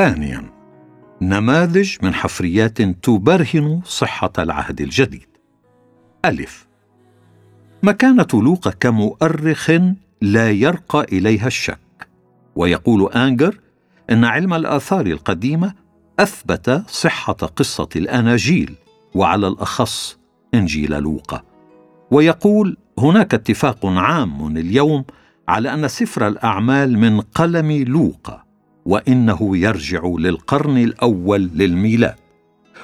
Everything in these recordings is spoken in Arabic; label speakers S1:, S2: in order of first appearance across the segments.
S1: ثانيا نماذج من حفريات تبرهن صحة العهد الجديد. ألف مكانة لوقا كمؤرخ لا يرقى إليها الشك ويقول آنجر إن علم الآثار القديمة أثبت صحة قصة الأناجيل وعلى الأخص إنجيل لوقا. ويقول هناك اتفاق عام اليوم على أن سفر الأعمال من قلم لوقا. وإنه يرجع للقرن الأول للميلاد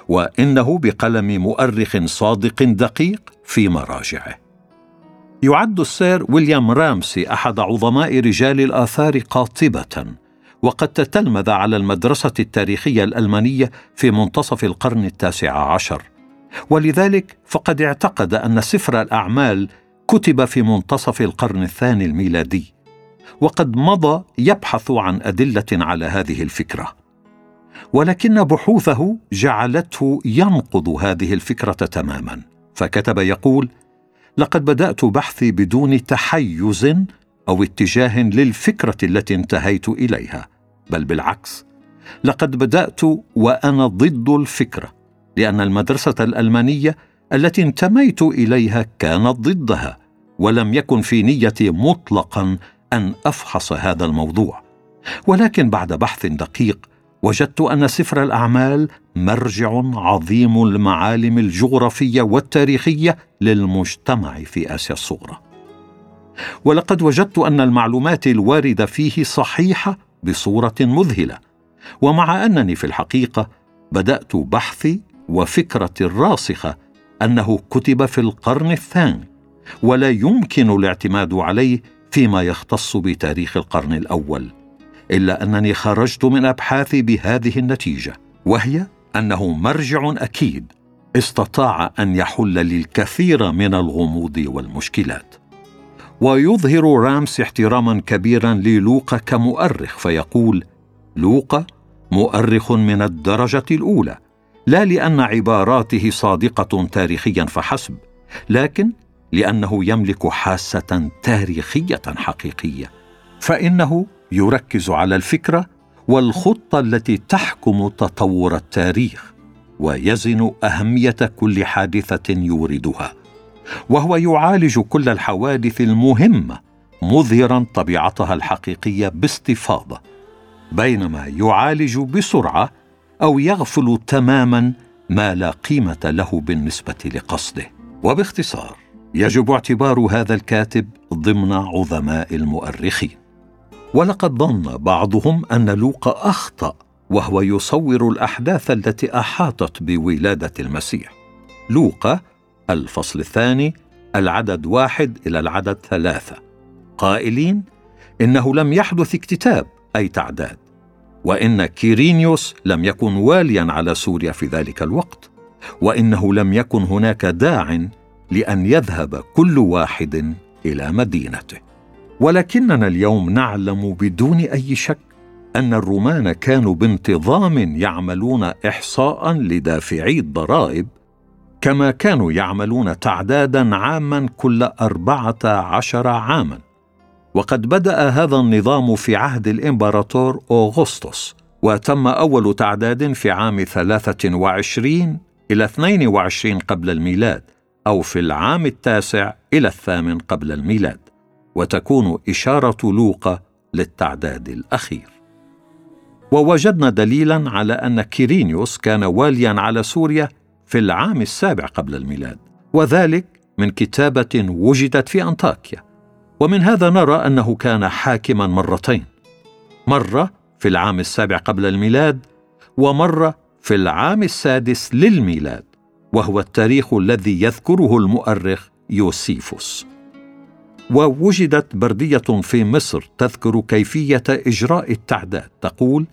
S1: وإنه بقلم مؤرخ صادق دقيق في مراجعه. يعد السير ويليام رامسي أحد عظماء رجال الآثار قاطبة وقد تتلمذ على المدرسة التاريخية الألمانية في منتصف القرن التاسع عشر. ولذلك فقد اعتقد أن سفر الأعمال كتب في منتصف القرن الثاني الميلادي. وقد مضى يبحث عن أدلة على هذه الفكرة. ولكن بحوثه جعلته ينقض هذه الفكرة تماما. فكتب يقول لقد بدأت بحثي بدون تحيز أو اتجاه للفكرة التي انتهيت إليها. بل بالعكس لقد بدأت وأنا ضد الفكرة لأن المدرسة الألمانية التي انتميت إليها كانت ضدها ولم يكن في نيتي مطلقا أن أفحص هذا الموضوع. ولكن بعد بحث دقيق وجدت أن سفر الأعمال مرجع عظيم المعالم الجغرافية والتاريخية للمجتمع في آسيا الصغرى. ولقد وجدت أن المعلومات الواردة فيه صحيحة بصورة مذهلة. ومع أنني في الحقيقة بدأت بحثي وفكرتي الراسخه أنه كتب في القرن الثاني ولا يمكن الاعتماد عليه فيما يختص بتاريخ القرن الأول إلا أنني خرجت من أبحاثي بهذه النتيجة وهي أنه مرجع أكيد استطاع أن يحل للكثير من الغموض والمشكلات. ويظهر رامس احتراما كبيرا للوقا كمؤرخ فيقول لوقا مؤرخ من الدرجة الأولى لا لأن عباراته صادقة تاريخيا فحسب لكن لأنه يملك حاسة تاريخية حقيقية. فإنه يركز على الفكرة والخطة التي تحكم تطور التاريخ ويزن أهمية كل حادثة يوردها. وهو يعالج كل الحوادث المهمة مظهرا طبيعتها الحقيقية باستفاضة بينما يعالج بسرعة أو يغفل تماما ما لا قيمة له بالنسبة لقصده. وباختصار يجب اعتبار هذا الكاتب ضمن عظماء المؤرخين. ولقد ظن بعضهم أن لوقا أخطأ وهو يصور الأحداث التي أحاطت بولادة المسيح. لوقا الفصل الثاني العدد واحد إلى العدد ثلاثة. قائلين إنه لم يحدث اكتتاب أي تعداد. وإن كيرينيوس لم يكن واليا على سوريا في ذلك الوقت. وإنه لم يكن هناك داع لأن يذهب كل واحد إلى مدينته. ولكننا اليوم نعلم بدون أي شك أن الرومان كانوا بانتظام يعملون إحصاء لدافعي الضرائب كما كانوا يعملون تعدادا عاما كل أربعة عشر عاما. وقد بدأ هذا النظام في عهد الإمبراطور أوغسطس وتم أول تعداد في عام 23 إلى 22 قبل الميلاد. أو في العام التاسع إلى الثامن قبل الميلاد وتكون إشارة لوقا للتعداد الأخير. ووجدنا دليلا على أن كيرينيوس كان واليا على سوريا في العام السابع قبل الميلاد وذلك من كتابة وجدت في أنطاكيا. ومن هذا نرى أنه كان حاكما مرتين مرة في العام السابع قبل الميلاد ومرة في العام السادس للميلاد. وهو التاريخ الذي يذكره المؤرخ يوسيفوس. ووجدت بردية في مصر تذكر كيفية إجراء التعداد. تقول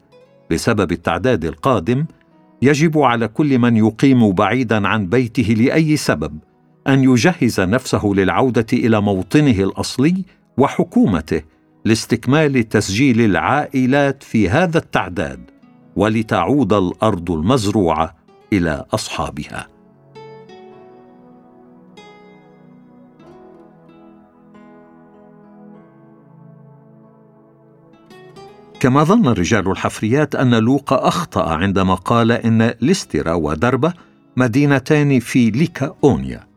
S1: بسبب التعداد القادم يجب على كل من يقيم بعيدا عن بيته لأي سبب أن يجهز نفسه للعودة إلى موطنه الأصلي وحكومته لاستكمال تسجيل العائلات في هذا التعداد ولتعود الأرض المزروعة إلى أصحابها. كما ظن رجال الحفريات أن لوقا أخطأ عندما قال إن ليسترا ودربة مدينتان في ليكاونيا.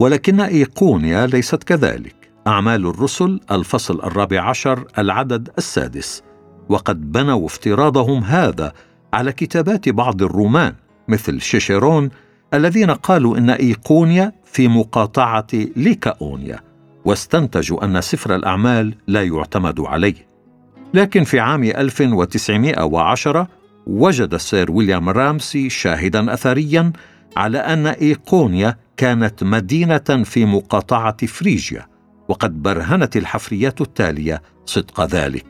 S1: ولكن إيقونيا ليست كذلك. أعمال الرسل الفصل الرابع عشر العدد السادس. وقد بنوا افتراضهم هذا على كتابات بعض الرومان مثل شيشيرون الذين قالوا إن إيقونيا في مقاطعة ليكاونيا. واستنتجوا أن سفر الأعمال لا يعتمد عليه. لكن في عام 1910 وجد السير ويليام رامسي شاهدا أثريا على أن إيقونيا كانت مدينة في مقاطعة فريجيا وقد برهنت الحفريات التالية صدق ذلك.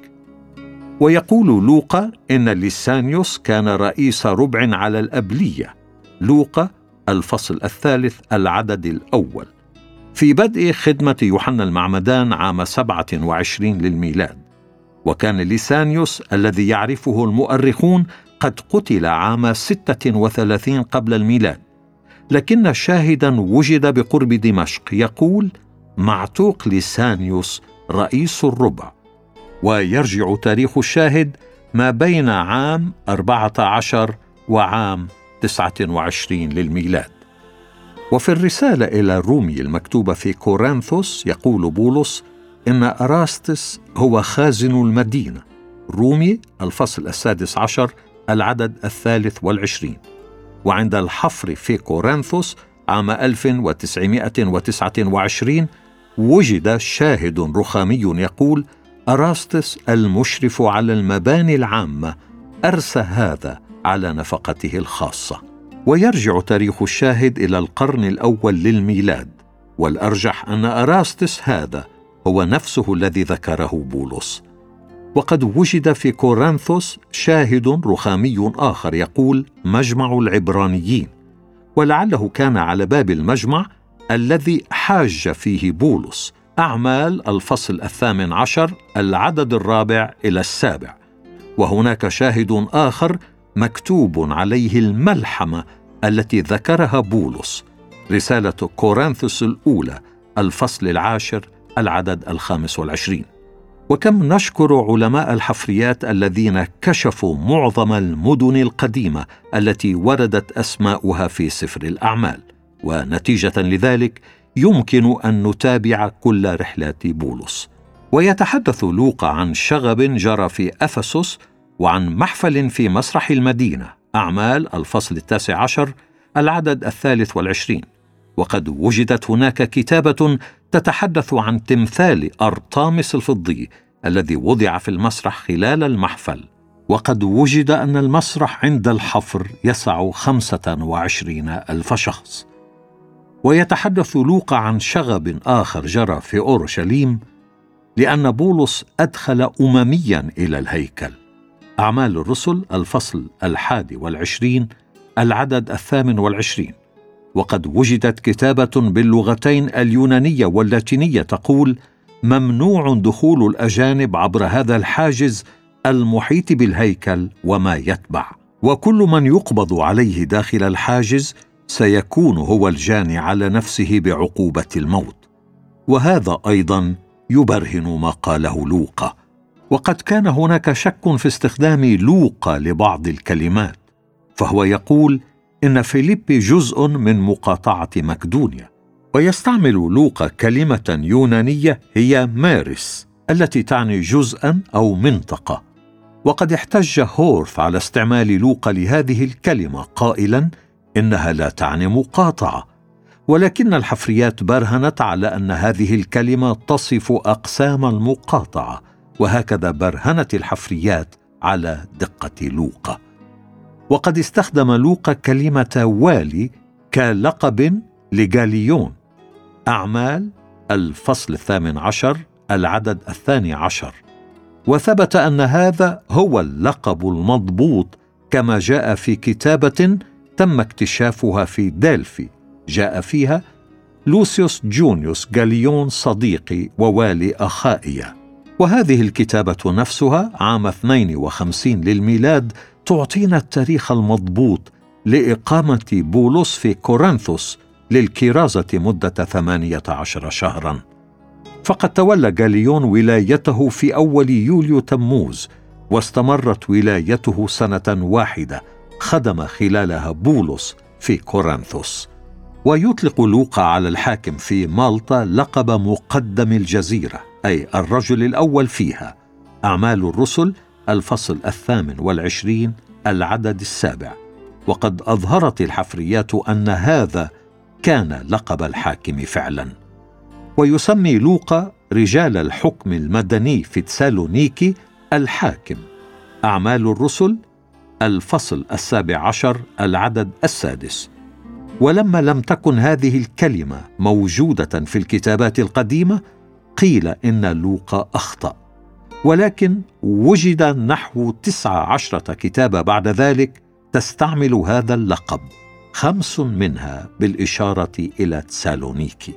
S1: ويقول لوقا إن ليسانيوس كان رئيس ربع على الأبلية لوقا الفصل الثالث العدد الأول. في بدء خدمة يوحنا المعمدان عام 27 للميلاد. وكان ليسانيوس الذي يعرفه المؤرخون قد قتل عام 36 قبل الميلاد. لكن شاهدا وجد بقرب دمشق يقول معتوق لسانيوس رئيس الربع ويرجع تاريخ الشاهد ما بين عام 14 وعام 29 للميلاد. وفي الرسالة إلى الرومي المكتوبة في كورنثوس يقول بولس إن أراستس هو خازن المدينة. رومي الفصل السادس عشر العدد الثالث والعشرين. وعند الحفر في كورنثوس عام 1929 وجد شاهد رخامي يقول أراستس المشرف على المباني العامة أرسى هذا على نفقته الخاصة. ويرجع تاريخ الشاهد إلى القرن الأول للميلاد. والأرجح أن أراستس هذا هو نفسه الذي ذكره بولس. وقد وجد في كورنثوس شاهد رخامي آخر يقول مجمع العبرانيين ولعله كان على باب المجمع الذي حاج فيه بولس أعمال الفصل الثامن عشر العدد الرابع إلى السابع. وهناك شاهد آخر مكتوب عليه الملحمة التي ذكرها بولس. رسالة كورنثوس الأولى الفصل العاشر العدد الخامس والعشرين. وكم نشكر علماء الحفريات الذين كشفوا معظم المدن القديمة التي وردت أسماؤها في سفر الأعمال. ونتيجة لذلك يمكن أن نتابع كل رحلات بولس. ويتحدث لوقا عن شغب جرى في أفسس وعن محفل في مسرح المدينة. أعمال الفصل التاسع عشر العدد الثالث والعشرين. وقد وجدت هناك كتابة تتحدث عن تمثال أرطامس الفضي الذي وضع في المسرح خلال المحفل وقد وجد أن المسرح عند الحفر يسع خمسة وعشرين ألف شخص. ويتحدث لوقا عن شغب آخر جرى في أورشليم لأن بولس أدخل أمميا إلى الهيكل. أعمال الرسل الفصل الحادي والعشرين العدد الثامن والعشرين. وقد وجدت كتابة باللغتين اليونانية واللاتينية تقول ممنوع دخول الأجانب عبر هذا الحاجز المحيط بالهيكل وما يتبع. وكل من يقبض عليه داخل الحاجز سيكون هو الجاني على نفسه بعقوبة الموت. وهذا أيضا يبرهن ما قاله لوقا. وقد كان هناك شك في استخدام لوقا لبعض الكلمات فهو يقول إن فيليبي جزء من مقاطعة مكدونيا ويستعمل لوقا كلمة يونانية هي مارس التي تعني جزءا أو منطقة. وقد احتج هورث على استعمال لوقا لهذه الكلمة قائلا إنها لا تعني مقاطعة. ولكن الحفريات برهنت على أن هذه الكلمة تصف أقسام المقاطعة وهكذا برهنت الحفريات على دقة لوقا وقد استخدم لوقا كلمة والي كلقب لجاليون. أعمال الفصل الثامن عشر العدد الثاني عشر. وثبت أن هذا هو اللقب المضبوط كما جاء في كتابة تم اكتشافها في ديلفي. جاء فيها لوسيوس جونيوس جاليون صديقي ووالي أخائيا وهذه الكتابة نفسها عام 52 للميلاد تعطينا التاريخ المضبوط لإقامة بولس في كورنثوس للكرازة مدة ثمانية عشر شهرا. فقد تولى جاليون ولايته في أول يوليو تموز واستمرت ولايته سنة واحدة خدم خلالها بولس في كورنثوس. ويطلق لوقا على الحاكم في مالطا لقب مقدم الجزيرة. أي الرجل الأول فيها. أعمال الرسل الفصل الثامن والعشرين العدد السابع. وقد أظهرت الحفريات أن هذا كان لقب الحاكم فعلا. ويسمي لوقا رجال الحكم المدني في تسالونيكي الحاكم. أعمال الرسل الفصل السابع عشر العدد السادس. ولما لم تكن هذه الكلمة موجودة في الكتابات القديمة قيل إن لوقا أخطأ. ولكن وجد نحو تسع عشرة كتابه بعد ذلك تستعمل هذا اللقب خمس منها بالإشارة إلى تسالونيكي.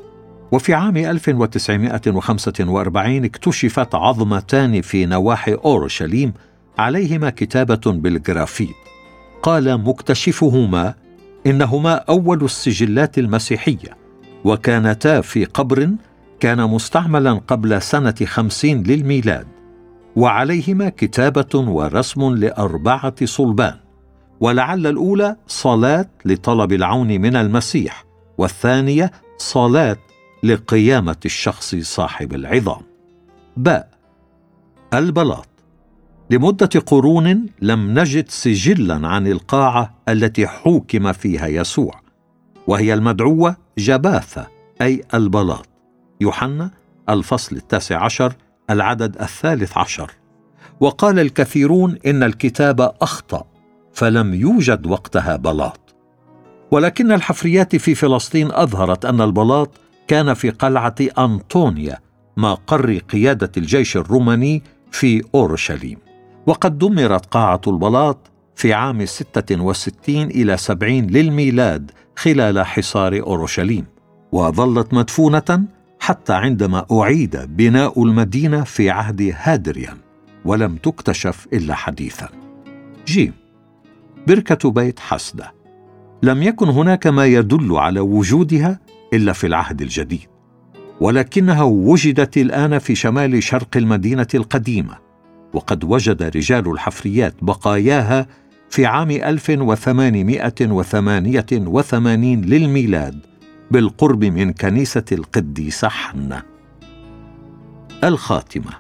S1: وفي عام 1945 اكتشفت عظمتان في نواحي أورشليم عليهما كتابة بالجرافيت. قال مكتشفهما إنهما أول السجلات المسيحية وكانتا في قبر كان مستعملا قبل سنة خمسين للميلاد وعليهما كتابة ورسم لأربعة صلبان ولعل الأولى صلاة لطلب العون من المسيح والثانية صلاة لقيامة الشخص صاحب العظام. باء البلاط. لمدة قرون لم نجد سجلا عن القاعة التي حوكم فيها يسوع وهي المدعوة جباثة أي البلاط. يوحنا الفصل التاسع عشر العدد الثالث عشر. وقال الكثيرون إن الكتاب أخطأ فلم يوجد وقتها بلاط. ولكن الحفريات في فلسطين أظهرت أن البلاط كان في قلعة أنطونيا مقر قيادة الجيش الروماني في أورشليم. وقد دمرت قاعة البلاط في عام 66 إلى 70 للميلاد خلال حصار أورشليم. وظلت مدفونة حتى عندما أعيد بناء المدينة في عهد هادريان ولم تكتشف إلا حديثا. جيم بركة بيت حسدة. لم يكن هناك ما يدل على وجودها إلا في العهد الجديد ولكنها وجدت الآن في شمال شرق المدينة القديمة وقد وجد رجال الحفريات بقاياها في عام 1888 للميلاد بالقرب من كنيسة القديسة حنة. الخاتمة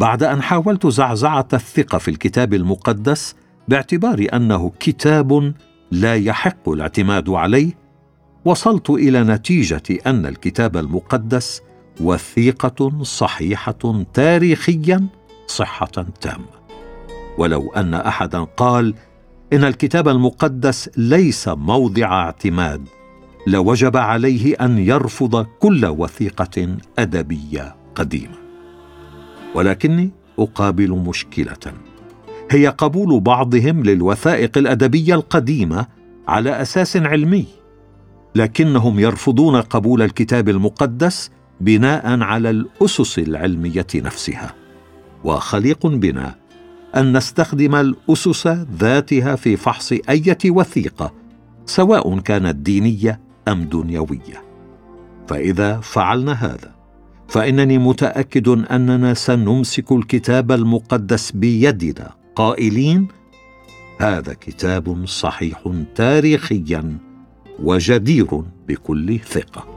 S1: بعد أن حاولت زعزعة الثقة في الكتاب المقدس باعتبار أنه كتاب لا يحق الاعتماد عليه وصلت إلى نتيجة أن الكتاب المقدس وثيقة صحيحة تاريخيا صحة تامة ولو أن احدا قال إن الكتاب المقدس ليس موضع اعتماد لوجب عليه أن يرفض كل وثيقة أدبية قديمة. ولكني أقابل مشكلة. هي قبول بعضهم للوثائق الأدبية القديمة على أساس علمي لكنهم يرفضون قبول الكتاب المقدس بناء على الأسس العلمية نفسها. وخليق بنا أن نستخدم الأسس ذاتها في فحص إيه وثيقة سواء كانت دينية أم دنيوية؟ فإذا فعلنا هذا فإنني متأكد أننا سنمسك الكتاب المقدس بيدنا. قائلين هذا كتاب صحيح تاريخيا وجدير بكل ثقة.